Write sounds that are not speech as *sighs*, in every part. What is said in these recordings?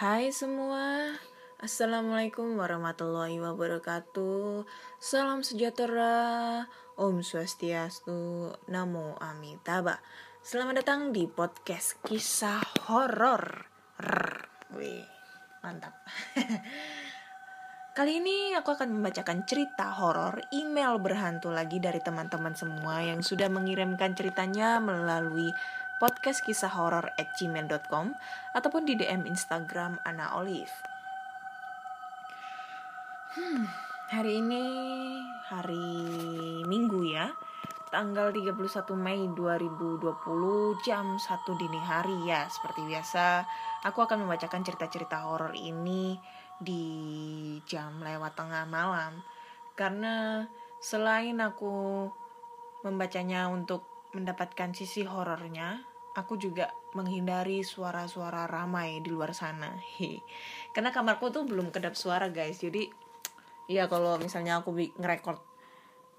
Hai semua, Assalamualaikum warahmatullahi wabarakatuh. Salam sejahtera, Om Swastiastu, Namo Amitabha. Selamat datang di podcast kisah horor. Wih, mantap. *laughs* Kali ini aku akan membacakan cerita horor email berhantu lagi dari teman-teman semua yang sudah mengirimkan ceritanya melalui podcast kisah horor at gmail.com ataupun di DM Instagram Ana Olive. Hmm, hari ini hari Minggu ya, tanggal 31 Mei 2020 jam 1 dini hari ya. Seperti biasa, aku akan membacakan cerita-cerita horor ini di jam lewat tengah malam karena selain aku membacanya untuk mendapatkan sisi horornya, aku juga menghindari suara-suara ramai di luar sana. He. Karena kamarku tuh belum kedap suara guys. Jadi ya kalau misalnya aku ngerekord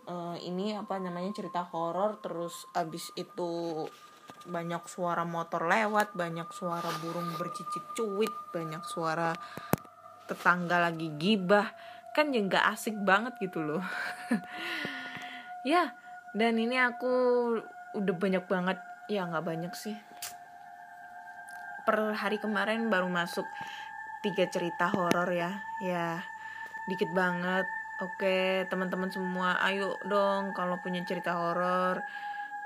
uh, ini apa namanya cerita horor terus abis itu banyak suara motor lewat, banyak suara burung bercicit cuit, banyak suara tetangga lagi gibah kan ya nggak asik banget gitu loh *laughs* ya dan ini aku udah banyak banget ya nggak banyak sih. Per hari kemarin baru masuk tiga cerita horor ya. Ya dikit banget. Oke teman-teman semua ayo dong kalau punya cerita horor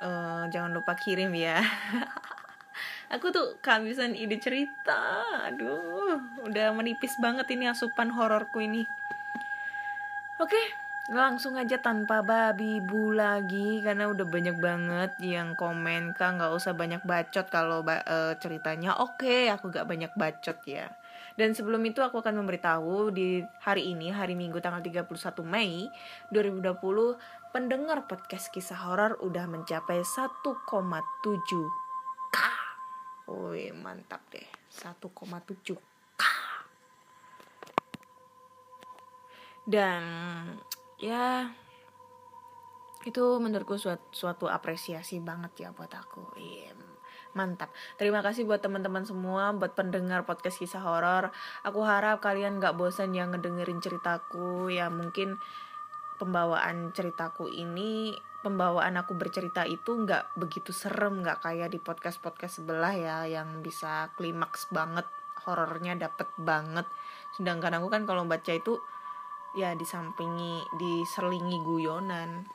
uh, jangan lupa kirim ya. *laughs* Aku tuh kehabisan ide cerita. Aduh udah menipis banget ini asupan hororku ini. Oke langsung aja tanpa babi bu lagi karena udah banyak banget yang komen kak nggak usah banyak bacot kalau uh, ceritanya. Oke aku gak banyak bacot ya. Dan sebelum itu aku akan memberitahu di hari ini hari Minggu tanggal 31 Mei 2020 pendengar podcast kisah horor udah mencapai 1,7 Wih mantap deh. 1,7 K. Dan ya itu menurutku suatu, suatu apresiasi banget ya buat aku. Iya mantap. Terima kasih buat teman-teman semua buat pendengar podcast kisah horor. Aku harap kalian gak bosan yang ngedengerin ceritaku. Ya mungkin pembawaan ceritaku ini pembawaan aku bercerita itu nggak begitu serem nggak kayak di podcast podcast sebelah ya yang bisa klimaks banget horornya dapet banget. Sedangkan aku kan kalau baca itu ya disampingi diselingi guyonan.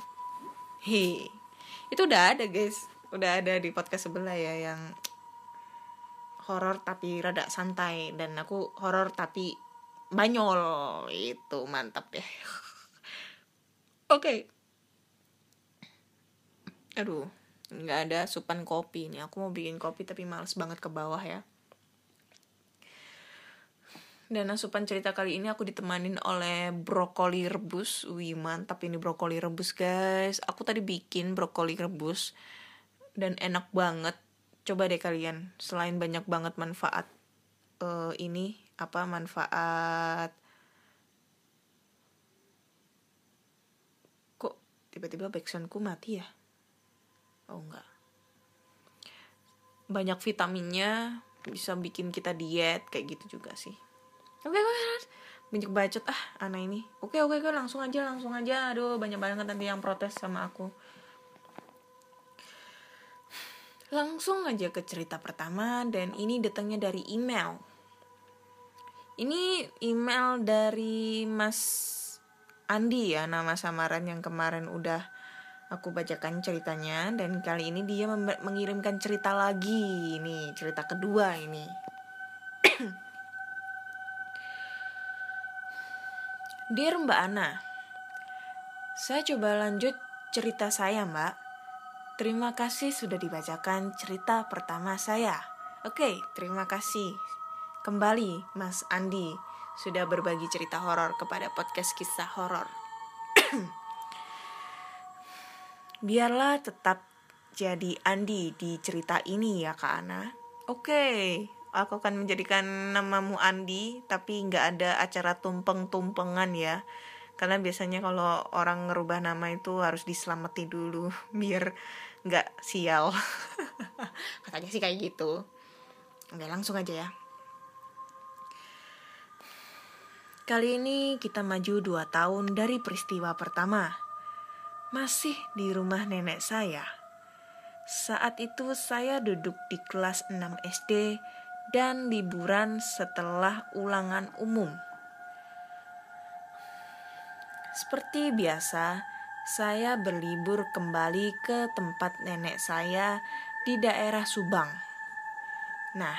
He itu udah ada guys. Udah ada di podcast sebelah ya yang horor tapi rada santai. Dan aku horor tapi banyol. Itu mantap ya *laughs* oke. Okay aduh nggak ada supan kopi nih. Aku mau bikin kopi tapi males banget ke bawah ya dan asupan cerita kali ini aku ditemanin oleh brokoli rebus. Wih mantap ini brokoli rebus guys. Aku tadi bikin brokoli rebus dan enak banget. Coba deh kalian, selain banyak banget manfaat uh, ini apa manfaat kok tiba-tiba backsoundku mati ya? oh enggak banyak vitaminnya bisa bikin kita diet kayak gitu juga sih oke okay, oke banyak bacot ah anak ini. Oke okay, oke okay, langsung aja langsung aja. Aduh banyak banget nanti yang protes sama aku. Langsung aja ke cerita pertama dan ini datangnya dari email. Ini email dari Mas Andi ya nama samaran yang kemarin udah aku bacakan ceritanya. Dan kali ini dia mengirimkan cerita lagi. Ini cerita kedua ini Dear Mbak Ana Saya coba lanjut cerita saya Mbak. Terima kasih sudah dibacakan cerita pertama saya. Oke, terima kasih. Kembali Mas Andi Sudah berbagi cerita horor kepada podcast kisah horor. *clears throat* Biarlah tetap jadi Andi di cerita ini ya Kak Ana. Oke, aku akan menjadikan namamu Andi, tapi nggak ada acara tumpeng-tumpengan ya. Karena biasanya kalau orang ngerubah nama itu harus diselamati dulu, *laughs* biar nggak sial. *laughs* Katanya sih kayak gitu. Oke, langsung aja ya. Kali ini kita maju dua tahun dari peristiwa pertama. Masih di rumah nenek saya. Saat itu saya duduk di kelas 6 SD dan liburan setelah ulangan umum. Seperti biasa, saya berlibur kembali ke tempat nenek saya di daerah Subang. Nah,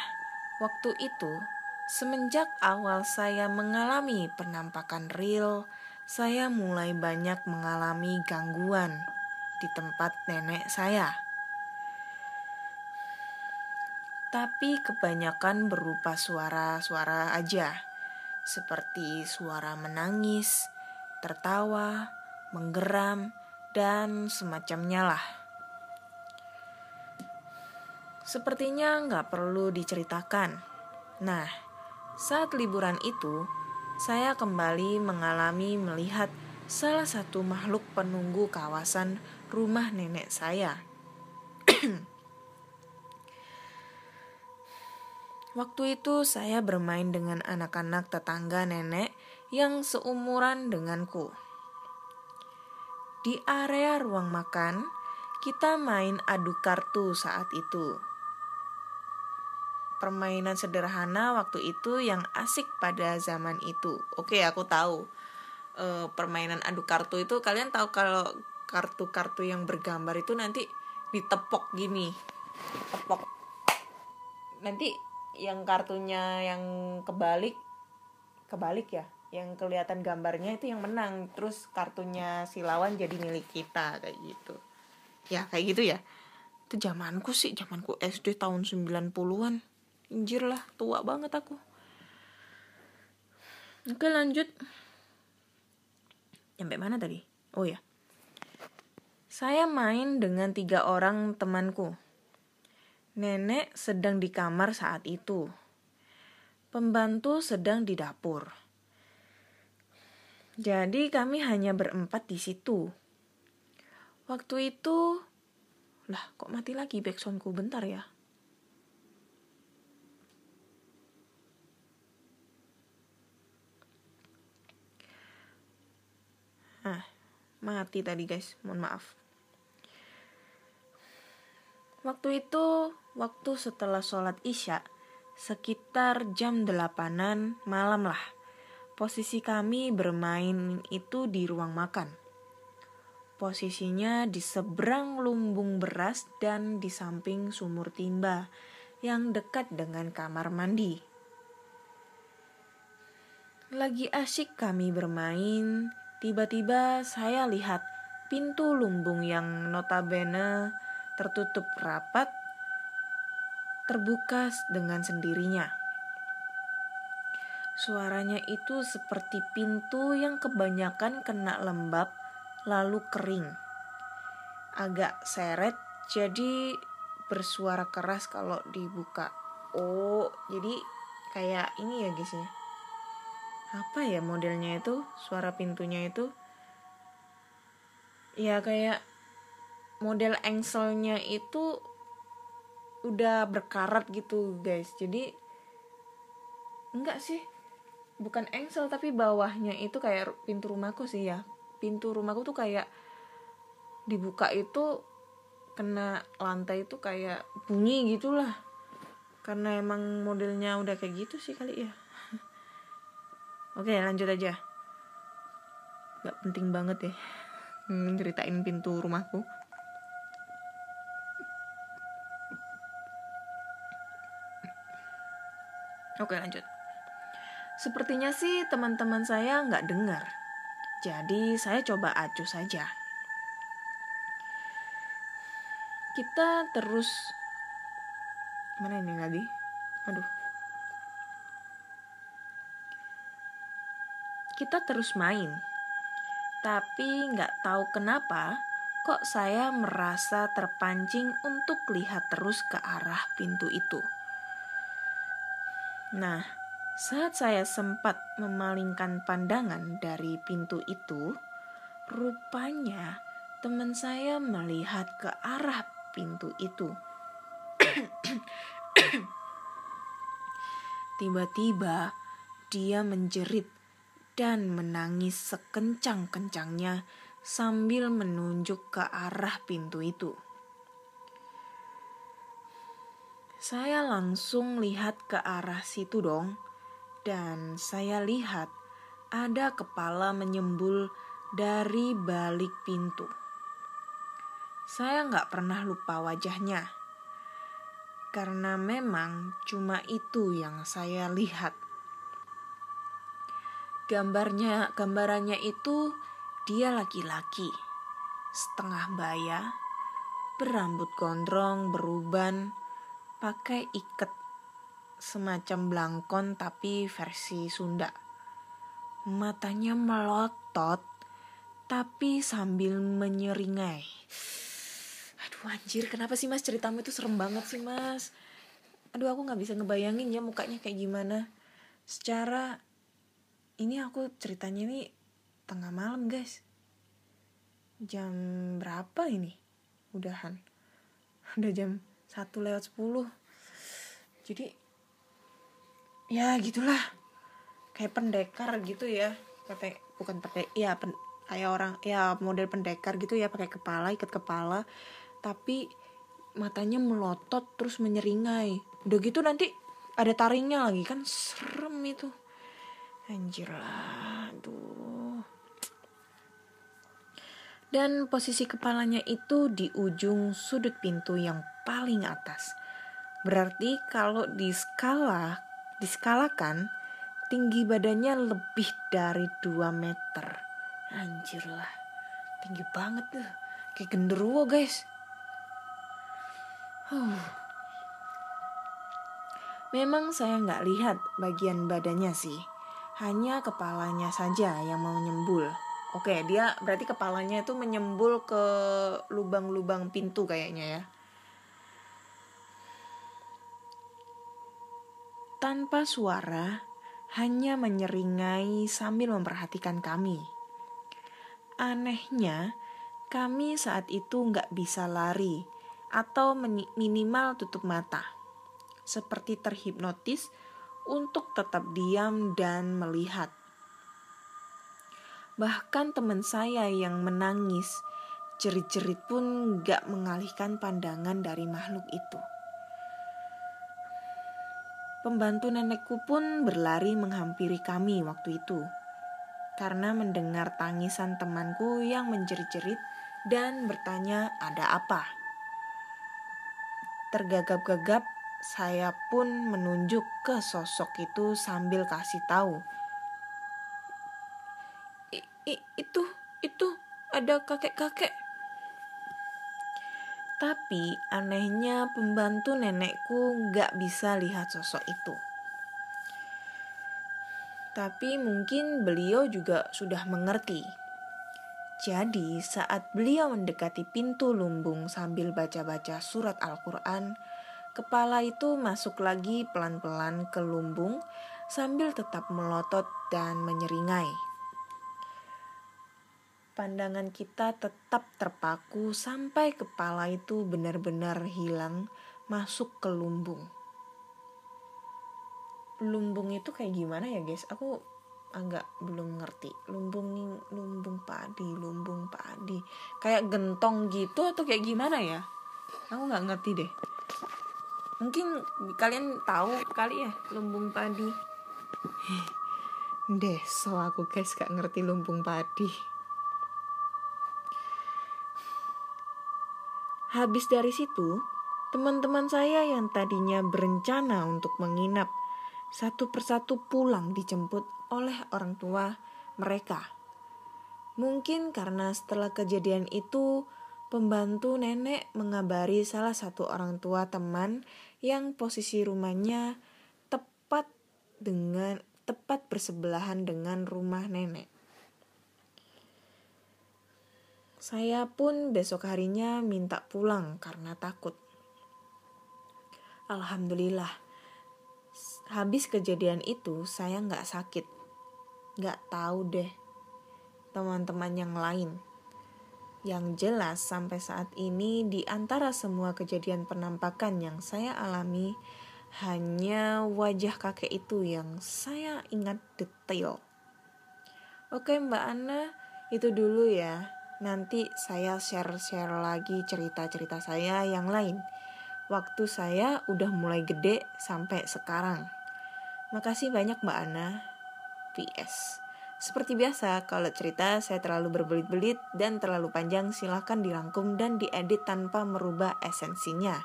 waktu itu, semenjak awal saya mengalami penampakan real, saya mulai banyak mengalami gangguan di tempat nenek saya. Tapi kebanyakan berupa suara-suara aja, seperti suara menangis, tertawa, menggeram, dan semacamnya lah. Sepertinya nggak perlu diceritakan. Nah, saat liburan itu, saya kembali mengalami melihat salah satu makhluk penunggu kawasan rumah nenek saya. *clears throat* *clears throat* Waktu itu saya bermain dengan anak-anak tetangga nenek yang seumuran denganku. Di area ruang makan, kita main adu kartu saat itu. Permainan sederhana waktu itu yang asik pada zaman itu. Oke, aku tahu. E, permainan adu kartu itu kalian tahu kalau kartu-kartu yang bergambar itu nanti ditepok gini. Tepok. Nanti yang kartunya yang kebalik kebalik ya yang kelihatan gambarnya itu yang menang. Terus kartunya si lawan jadi milik kita kayak gitu. Ya kayak gitu ya. Itu zamanku sih zamanku SD tahun 90-an injir lah tua banget aku. Oke lanjut. Sampai mana tadi? Oh ya. Saya main dengan tiga orang temanku nenek sedang di kamar saat itu pembantu sedang di dapur jadi kami hanya berempat di situ. Waktu itu, lah kok mati lagi backsoundku bentar ya. Ah, mati tadi guys, mohon maaf. Waktu itu, waktu setelah sholat isya, sekitar jam delapanan malam lah Posisi kami bermain itu di ruang makan. Posisinya di seberang lumbung beras dan di samping sumur timba yang dekat dengan kamar mandi. Lagi asyik kami bermain, tiba-tiba saya lihat pintu lumbung yang notabene tertutup rapat terbuka dengan sendirinya. Suaranya itu seperti pintu yang kebanyakan kena lembab lalu kering. Agak seret jadi bersuara keras kalau dibuka. Oh, jadi kayak ini ya guys ya. Apa ya modelnya itu? Suara pintunya itu ya kayak model engselnya itu udah berkarat gitu guys. Jadi enggak sih. Bukan engsel tapi bawahnya itu kayak pintu rumahku sih ya. Pintu rumahku tuh kayak dibuka itu kena lantai itu kayak bunyi gitulah. Karena emang modelnya udah kayak gitu sih kali ya. *laughs* Oke lanjut aja. Nggak penting banget ya. Ceritain pintu rumahku oke lanjut Sepertinya sih teman-teman saya nggak dengar. Jadi saya coba acuh saja. Kita terus mana ini lagi? Aduh. Kita terus main. Tapi nggak tahu kenapa kok saya merasa terpancing untuk lihat terus ke arah pintu itu. Nah, saat saya sempat memalingkan pandangan dari pintu itu, rupanya teman saya melihat ke arah pintu itu. *coughs* Tiba-tiba dia menjerit dan menangis sekencang-kencangnya sambil menunjuk ke arah pintu itu. Saya langsung lihat ke arah situ dong, dan saya lihat ada kepala menyembul dari balik pintu. Saya nggak pernah lupa wajahnya, karena memang cuma itu yang saya lihat. Gambarnya, gambarannya itu dia laki-laki, setengah baya, berambut gondrong, beruban, pakai iket semacam belangkon tapi versi Sunda. Matanya melotot tapi sambil menyeringai. Aduh anjir, kenapa sih mas ceritamu itu serem banget sih mas? Aduh aku gak bisa ngebayangin ya mukanya kayak gimana. Secara ini aku ceritanya ini tengah malam guys. Jam berapa ini? Udahan. *laughs* Udah jam 1 lewat 10. Jadi ya gitulah. Kayak pendekar gitu ya. Pakai bukan pakai ya pen, kayak orang ya model pendekar gitu ya pakai kepala ikat kepala. Tapi matanya melotot terus menyeringai. Udah gitu nanti ada taringnya lagi kan serem itu. Anjir lah aduh. Dan posisi kepalanya itu di ujung sudut pintu yang paling atas berarti kalau di skala diskalakan tinggi badannya lebih dari 2 meter. Anjir lah, tinggi banget tuh. Kayak genderuwo guys. Huh. Memang saya nggak lihat bagian badannya sih. Hanya kepalanya saja yang mau nyembul. Oke, dia berarti kepalanya itu menyembul ke lubang-lubang pintu kayaknya ya. Tanpa suara, hanya menyeringai sambil memperhatikan kami. Anehnya, kami saat itu nggak bisa lari atau minimal tutup mata, seperti terhipnotis untuk tetap diam dan melihat. Bahkan teman saya yang menangis, jerit-jerit pun nggak mengalihkan pandangan dari makhluk itu. Pembantu nenekku pun berlari menghampiri kami waktu itu. Karena mendengar tangisan temanku yang menjerit-jerit dan bertanya ada apa. Tergagap-gagap, saya pun menunjuk ke sosok itu sambil kasih tahu. I, itu, itu ada kakek-kakek tapi anehnya pembantu nenekku gak bisa lihat sosok itu. Tapi mungkin beliau juga sudah mengerti. Jadi saat beliau mendekati pintu lumbung sambil baca-baca surat Al-Quran, kepala itu masuk lagi pelan-pelan ke lumbung sambil tetap melotot dan menyeringai pandangan kita tetap terpaku sampai kepala itu benar-benar hilang masuk ke lumbung. Lumbung itu kayak gimana ya guys? Aku agak belum ngerti. Lumbung lumbung padi, lumbung padi. Kayak gentong gitu atau kayak gimana ya? Aku nggak ngerti deh. Mungkin kalian tahu kali ya lumbung padi. Deh, so aku guys gak ngerti lumbung padi. Habis dari situ, teman-teman saya yang tadinya berencana untuk menginap satu persatu pulang dijemput oleh orang tua mereka. Mungkin karena setelah kejadian itu, pembantu nenek mengabari salah satu orang tua teman yang posisi rumahnya tepat dengan tepat bersebelahan dengan rumah nenek. Saya pun besok harinya minta pulang karena takut. Alhamdulillah, habis kejadian itu saya nggak sakit. Nggak tahu deh teman-teman yang lain. Yang jelas sampai saat ini di antara semua kejadian penampakan yang saya alami, hanya wajah kakek itu yang saya ingat detail. Oke Mbak Ana, itu dulu ya. Nanti saya share-share lagi cerita-cerita saya yang lain. Waktu saya udah mulai gede sampai sekarang. Makasih banyak Mbak Ana. PS. Seperti biasa, kalau cerita saya terlalu berbelit-belit dan terlalu panjang, silahkan dirangkum dan diedit tanpa merubah esensinya.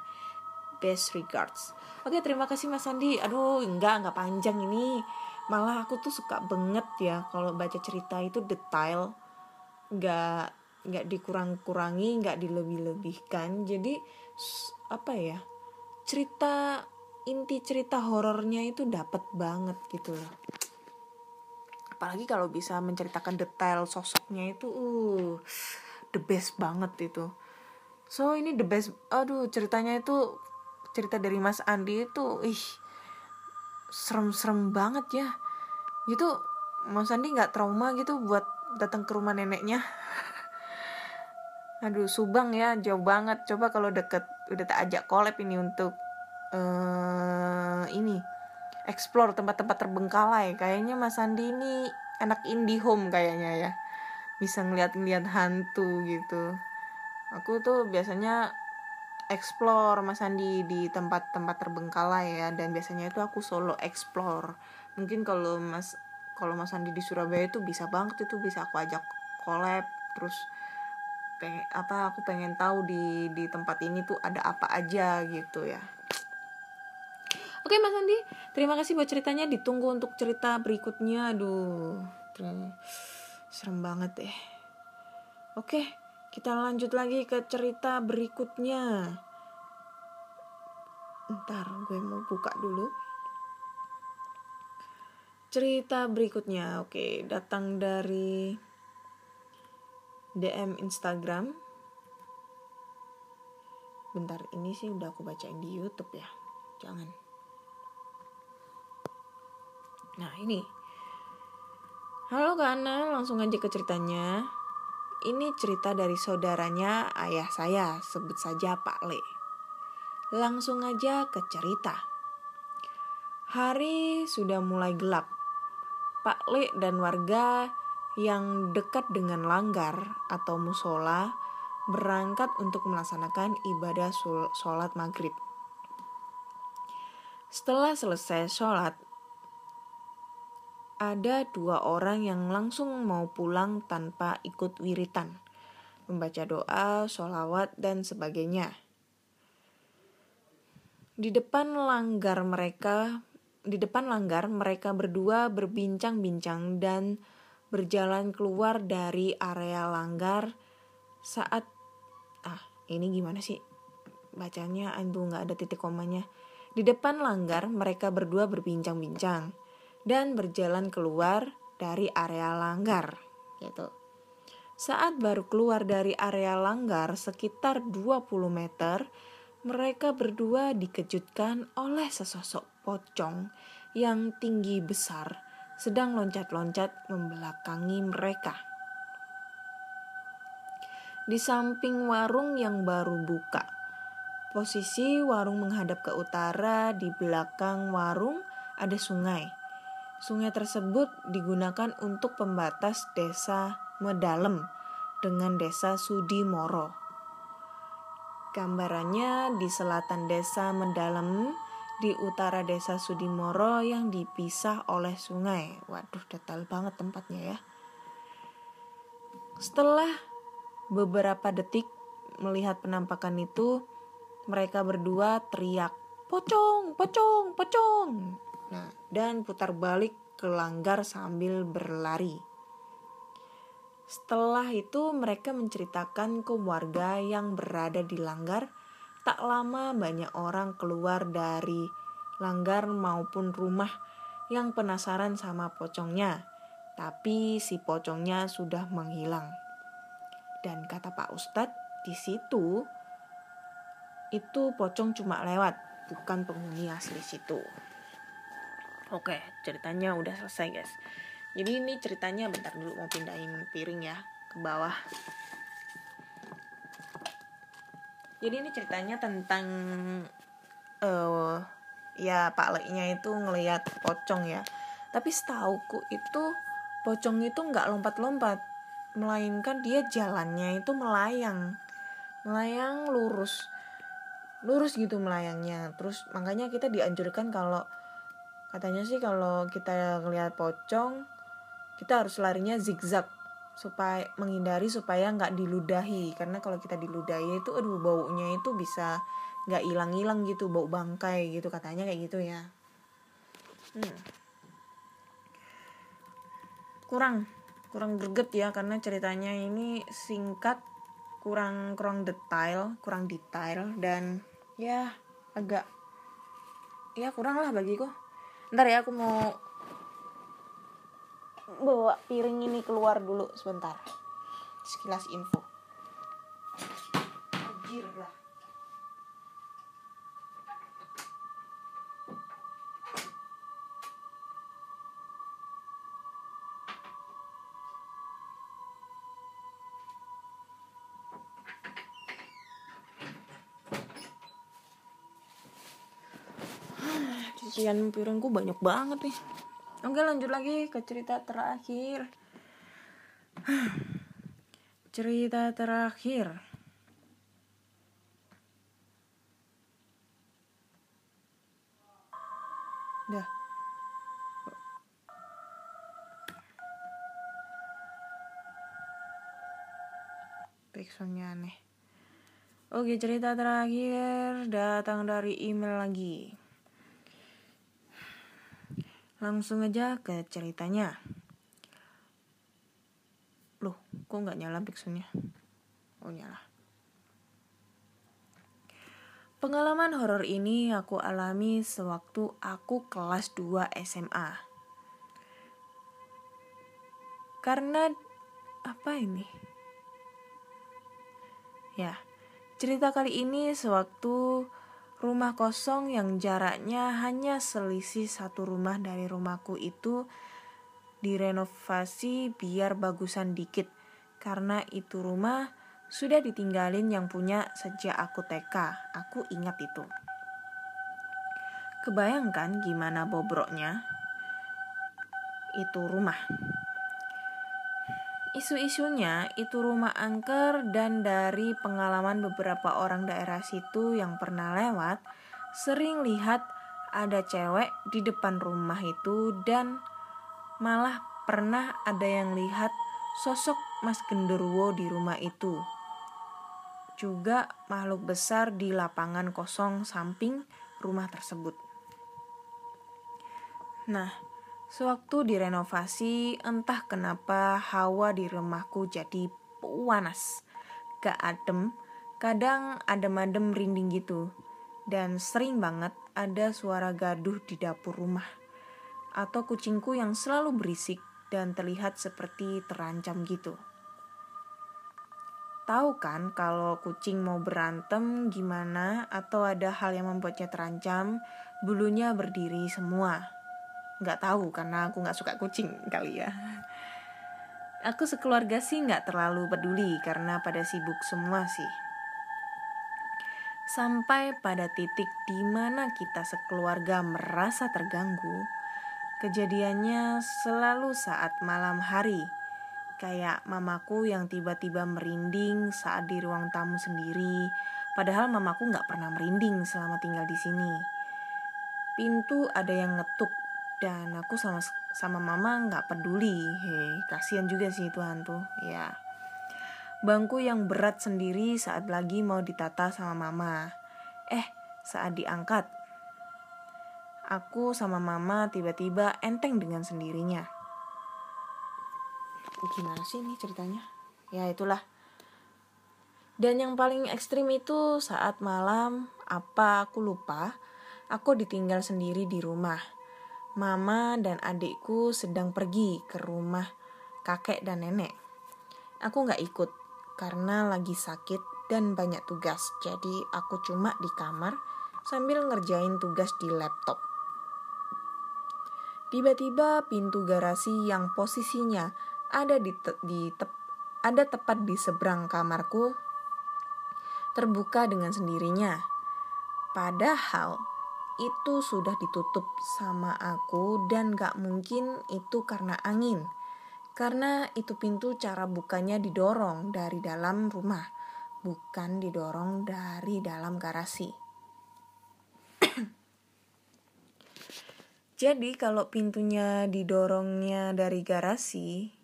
Best regards. Oke, terima kasih Mas Andi. Aduh, enggak, enggak panjang ini. Malah aku tuh suka banget ya kalau baca cerita itu detail. Enggak nggak dikurang-kurangi, nggak dilebih-lebihkan. Jadi apa ya? Cerita inti cerita horornya itu dapat banget gitu loh. Apalagi kalau bisa menceritakan detail sosoknya itu uh the best banget itu. So ini the best. Aduh, ceritanya itu cerita dari Mas Andi itu ih serem-serem banget ya. Gitu Mas Andi nggak trauma gitu buat datang ke rumah neneknya aduh Subang ya jauh banget. Coba kalau deket udah tak ajak collab ini untuk uh, ini explore tempat-tempat terbengkalai. Kayaknya Mas Andi ini anak indie home kayaknya ya. Bisa ngeliat-ngeliat hantu gitu. Aku tuh biasanya explore Mas Andi di tempat-tempat terbengkalai ya. Dan biasanya itu aku solo explore. Mungkin kalau Mas kalau Mas Andi di Surabaya itu bisa banget itu. Bisa aku ajak collab terus pengen apa aku pengen tahu di di tempat ini tuh ada apa aja gitu ya Oke Mas Andi, terima kasih buat ceritanya. Ditunggu untuk cerita berikutnya. Aduh, serem banget deh. Oke, kita lanjut lagi ke cerita berikutnya. Ntar gue mau buka dulu. Cerita berikutnya, oke, datang dari DM Instagram. Bentar ini sih udah aku bacain di YouTube ya. Jangan. Nah ini. Halo Kak Ana langsung aja ke ceritanya. Ini cerita dari saudaranya ayah saya. Sebut saja Pak Le. Langsung aja ke cerita. Hari sudah mulai gelap. Pak Le dan warga yang dekat dengan langgar atau musola berangkat untuk melaksanakan ibadah sholat maghrib. Setelah selesai sholat, ada dua orang yang langsung mau pulang tanpa ikut wiritan, membaca doa, sholawat, dan sebagainya. Di depan langgar mereka, di depan langgar mereka berdua berbincang-bincang dan berjalan keluar dari area langgar saat ah ini gimana sih? Bacanya aduh nggak ada titik komanya. Di depan langgar mereka berdua berbincang-bincang dan berjalan keluar dari area langgar gitu. Saat baru keluar dari area langgar sekitar 20 meter mereka berdua dikejutkan oleh sesosok pocong yang tinggi besar sedang loncat-loncat membelakangi mereka. Di samping warung yang baru buka, posisi warung menghadap ke utara, di belakang warung ada sungai. Sungai tersebut digunakan untuk pembatas desa Medalem dengan desa Sudimoro. Gambarannya di selatan desa Medalem di utara desa Sudimoro yang dipisah oleh sungai. Waduh, detail banget tempatnya ya. Setelah beberapa detik melihat penampakan itu, mereka berdua teriak, "Pocong, pocong, pocong!" Nah, dan putar balik ke langgar sambil berlari. Setelah itu mereka menceritakan ke warga yang berada di langgar Tak lama banyak orang keluar dari langgar maupun rumah yang penasaran sama pocongnya. Tapi si pocongnya sudah menghilang. Dan kata Pak Ustadz, di situ itu pocong cuma lewat, bukan penghuni asli situ. Oke, ceritanya udah selesai guys. Jadi ini ceritanya bentar dulu mau pindahin piring ya ke bawah. Jadi ini ceritanya tentang uh, ya Pak Leknya itu ngelihat pocong ya. Tapi setauku itu pocong itu nggak lompat-lompat. Melainkan dia jalannya itu melayang. Melayang lurus. Lurus gitu melayangnya. Terus makanya kita dianjurkan kalau katanya sih kalau kita ngelihat pocong kita harus larinya zigzag supaya menghindari supaya nggak diludahi. Karena kalau kita diludahi itu aduh baunya itu bisa nggak hilang-hilang gitu bau bangkai gitu katanya kayak gitu ya. Hmm. kurang kurang greget ya karena ceritanya ini singkat kurang kurang detail kurang detail dan ya agak ya kurang lah bagiku. Ntar ya aku mau bawa piring ini keluar dulu sebentar. Sekilas info. Anjir lah. Cucian piringku banyak banget nih oke lanjut lagi ke cerita terakhir. *sighs* Cerita terakhir. Dah. Backsoundnya aneh. Oke cerita terakhir datang dari email lagi Langsung aja ke ceritanya. Loh, kok nggak nyala pixelnya? Oh nyala. Pengalaman horor ini aku alami sewaktu aku kelas 2 SMA. Karena apa ini? Ya, cerita kali ini sewaktu Rumah kosong yang jaraknya hanya selisih satu rumah dari rumahku itu direnovasi biar bagusan dikit karena itu rumah sudah ditinggalin yang punya sejak aku TK. Aku ingat itu. Kebayangkan gimana bobroknya itu rumah. Isu-isunya itu rumah angker dan dari pengalaman beberapa orang daerah situ yang pernah lewat, sering lihat ada cewek di depan rumah itu dan malah pernah ada yang lihat sosok Mas Genderuwo di rumah itu. Juga makhluk besar di lapangan kosong samping rumah tersebut. Nah, Sewaktu direnovasi, entah kenapa hawa di rumahku jadi panas. Gak adem, kadang adem-adem merinding gitu. Dan sering banget ada suara gaduh di dapur rumah. Atau kucingku yang selalu berisik dan terlihat seperti terancam gitu. Tahu kan kalau kucing mau berantem gimana atau ada hal yang membuatnya terancam, bulunya berdiri semua nggak tahu karena aku nggak suka kucing kali ya. Aku sekeluarga sih nggak terlalu peduli karena pada sibuk semua sih. Sampai pada titik di mana kita sekeluarga merasa terganggu kejadiannya selalu saat malam hari. Kayak mamaku yang tiba-tiba merinding saat di ruang tamu sendiri padahal mamaku nggak pernah merinding selama tinggal di sini. Pintu ada yang ngetuk dan aku sama sama mama nggak peduli. Hei kasihan juga sih itu hantu ya. Bangku yang berat sendiri saat lagi mau ditata sama mama. Eh saat diangkat. Aku sama mama tiba-tiba enteng dengan sendirinya. Gimana sih ini ceritanya? Ya itulah. Dan yang paling ekstrim itu saat malam apa aku lupa aku ditinggal sendiri di rumah Mama dan adikku sedang pergi ke rumah kakek dan nenek. Aku gak ikut karena lagi sakit dan banyak tugas, jadi aku cuma di kamar sambil ngerjain tugas di laptop. Tiba-tiba pintu garasi yang posisinya ada di, te di te ada tepat di seberang kamarku terbuka dengan sendirinya. Padahal itu sudah ditutup sama aku dan gak mungkin itu karena angin. Karena itu pintu cara bukanya didorong dari dalam rumah, bukan didorong dari dalam garasi. *clears throat* Jadi kalau pintunya didorongnya dari garasi,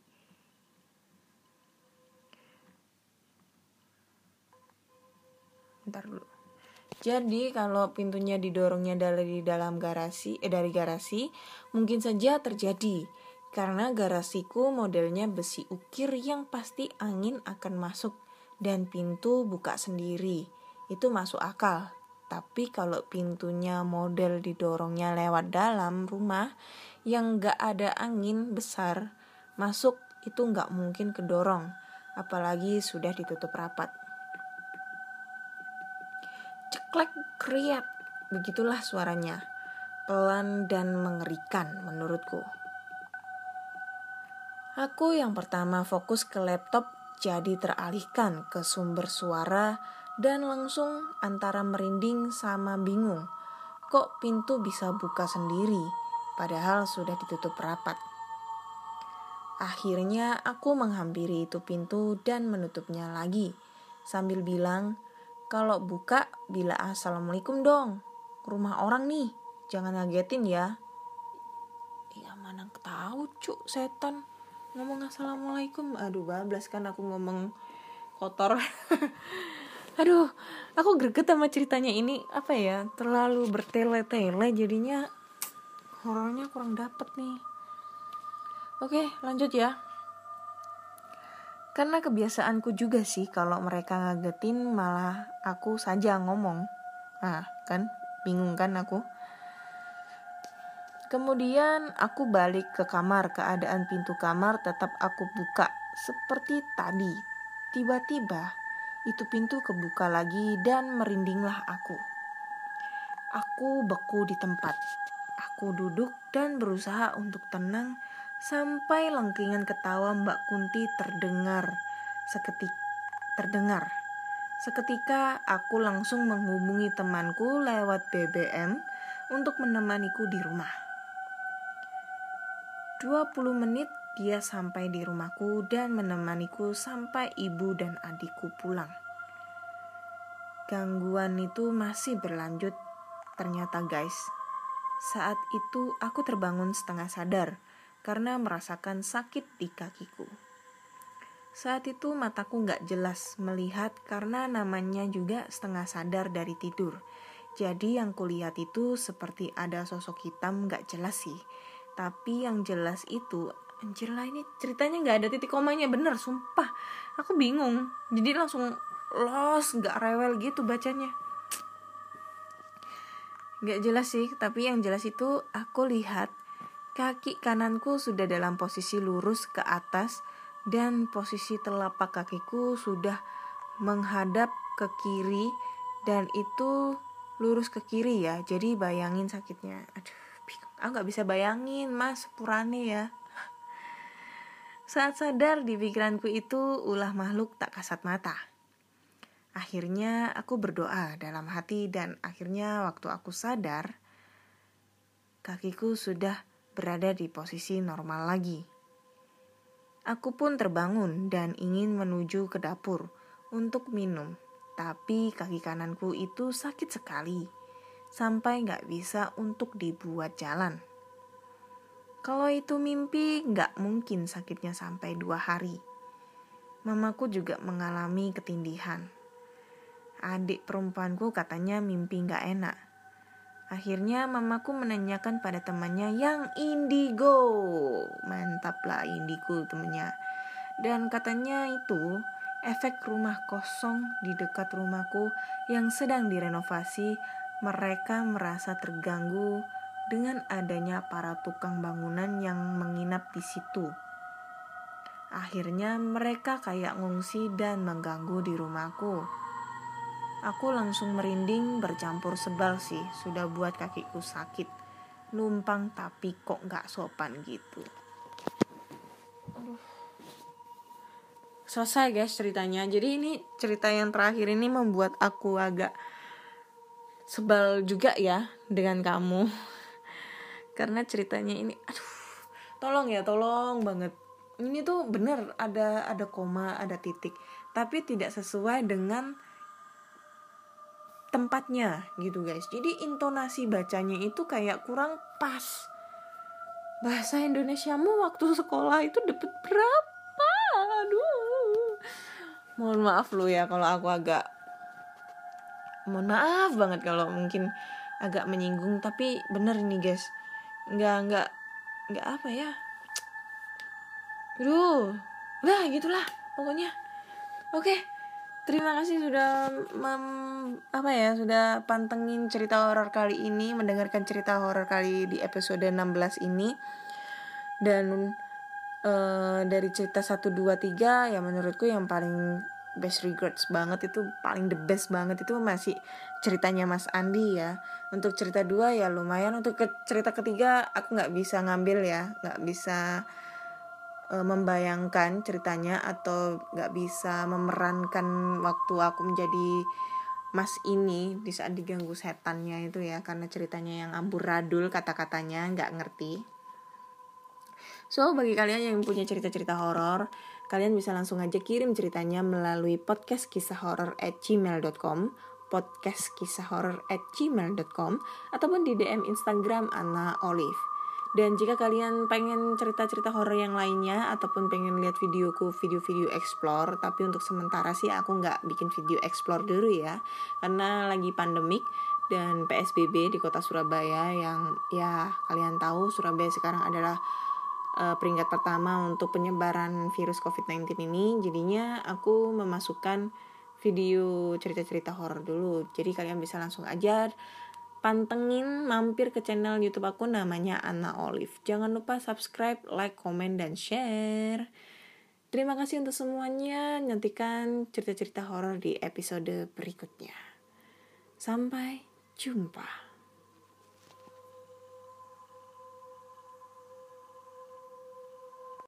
Bentar dulu. Jadi kalau pintunya didorongnya dari dalam garasi eh dari garasi mungkin saja terjadi karena garasiku modelnya besi ukir yang pasti angin akan masuk dan pintu buka sendiri. Itu masuk akal. Tapi kalau pintunya model didorongnya lewat dalam rumah yang gak ada angin besar masuk itu gak mungkin kedorong apalagi sudah ditutup rapat ceklek kriat. Begitulah suaranya. Pelan dan mengerikan menurutku. Aku yang pertama fokus ke laptop jadi teralihkan ke sumber suara dan langsung antara merinding sama bingung. Kok pintu bisa buka sendiri padahal sudah ditutup rapat. Akhirnya aku menghampiri itu pintu dan menutupnya lagi sambil bilang, kalau buka, bila assalamualaikum dong. Rumah orang nih, jangan ngagetin ya. Ya mana tahu cuk setan ngomong assalamualaikum. Aduh bablas kan aku ngomong kotor. *laughs* Aduh, aku greget sama ceritanya ini apa ya terlalu bertele-tele jadinya horornya kurang dapet nih. Oke, lanjut ya. Karena kebiasaanku juga sih kalau mereka ngagetin malah aku saja ngomong. Nah, kan bingung kan aku. Kemudian aku balik ke kamar, keadaan pintu kamar tetap aku buka seperti tadi. Tiba-tiba itu pintu kebuka lagi dan merindinglah aku. Aku beku di tempat. Aku duduk dan berusaha untuk tenang sampai lengkingan ketawa Mbak Kunti terdengar seketik terdengar. Seketika aku langsung menghubungi temanku lewat BBM untuk menemaniku di rumah. 20 menit dia sampai di rumahku dan menemaniku sampai ibu dan adikku pulang. Gangguan itu masih berlanjut ternyata guys. Saat itu aku terbangun setengah sadar karena merasakan sakit di kakiku. Saat itu mataku nggak jelas melihat karena namanya juga setengah sadar dari tidur. Jadi yang kulihat itu seperti ada sosok hitam nggak jelas sih. Tapi yang jelas itu, anjir lah ini ceritanya nggak ada titik komanya bener, sumpah. Aku bingung. Jadi langsung los, nggak rewel gitu bacanya. Nggak jelas sih, tapi yang jelas itu aku lihat Kaki kananku sudah dalam posisi lurus ke atas dan posisi telapak kakiku sudah menghadap ke kiri dan itu lurus ke kiri ya. Jadi bayangin sakitnya. Aduh. Aku gak bisa bayangin mas purane ya. Saat sadar di pikiranku itu ulah makhluk tak kasat mata. Akhirnya aku berdoa dalam hati dan akhirnya waktu aku sadar kakiku sudah berada di posisi normal lagi. Aku pun terbangun dan ingin menuju ke dapur untuk minum, tapi kaki kananku itu sakit sekali, sampai nggak bisa untuk dibuat jalan. Kalau itu mimpi, nggak mungkin sakitnya sampai dua hari. Mamaku juga mengalami ketindihan. Adik perempuanku katanya mimpi nggak enak Akhirnya mamaku menanyakan pada temannya yang indigo. Mantap lah indigo temennya. Dan katanya itu efek rumah kosong di dekat rumahku yang sedang direnovasi, mereka merasa terganggu dengan adanya para tukang bangunan yang menginap di situ. Akhirnya mereka kayak ngungsi dan mengganggu di rumahku. Aku langsung merinding bercampur sebal sih, sudah buat kakiku sakit. Numpang tapi kok nggak sopan gitu. Selesai guys ceritanya. Jadi ini cerita yang terakhir ini membuat aku agak sebal juga ya dengan kamu. *laughs* Karena ceritanya ini, aduh, tolong ya, tolong banget. ini tuh bener ada ada koma ada titik tapi tidak sesuai dengan tempatnya gitu guys. Jadi intonasi bacanya itu kayak kurang pas. Bahasa Indonesiamu waktu sekolah itu dapat berapa? Aduh. Mohon maaf lu ya kalau aku agak mohon maaf banget kalau mungkin agak menyinggung tapi bener nih guys. Nggak nggak nggak apa ya. Aduh, udah gitulah pokoknya. Oke, terima kasih sudah mem, apa ya sudah pantengin cerita horor kali ini, mendengarkan cerita horor kali di episode 16 ini. Dan uh, dari cerita 1 2 3 ya menurutku yang paling best regards banget itu paling the best banget itu masih ceritanya Mas Andi ya untuk cerita dua ya lumayan untuk ke cerita ketiga aku nggak bisa ngambil ya nggak bisa e, membayangkan ceritanya atau nggak bisa memerankan waktu aku menjadi Mas ini di saat diganggu setannya itu ya karena ceritanya yang amburadul kata-katanya nggak ngerti. So bagi kalian yang punya cerita-cerita horor, kalian bisa langsung aja kirim ceritanya melalui podcast kisah horor at gmail.com podcast kisah horor at gmail.com ataupun di DM Instagram Anna Olive. Dan jika kalian pengen cerita-cerita horor yang lainnya ataupun pengen lihat videoku video-video explore, tapi untuk sementara sih aku nggak bikin video explore dulu ya, karena lagi pandemik dan PSBB di kota Surabaya yang ya kalian tahu Surabaya sekarang adalah uh, peringkat pertama untuk penyebaran virus COVID-19 ini. Jadinya aku memasukkan video cerita-cerita horor dulu. Jadi kalian bisa langsung aja pantengin mampir ke channel YouTube aku namanya Anna Olive. Jangan lupa subscribe, like, komen, dan share. Terima kasih untuk semuanya. Nantikan cerita-cerita horor di episode berikutnya. Sampai jumpa.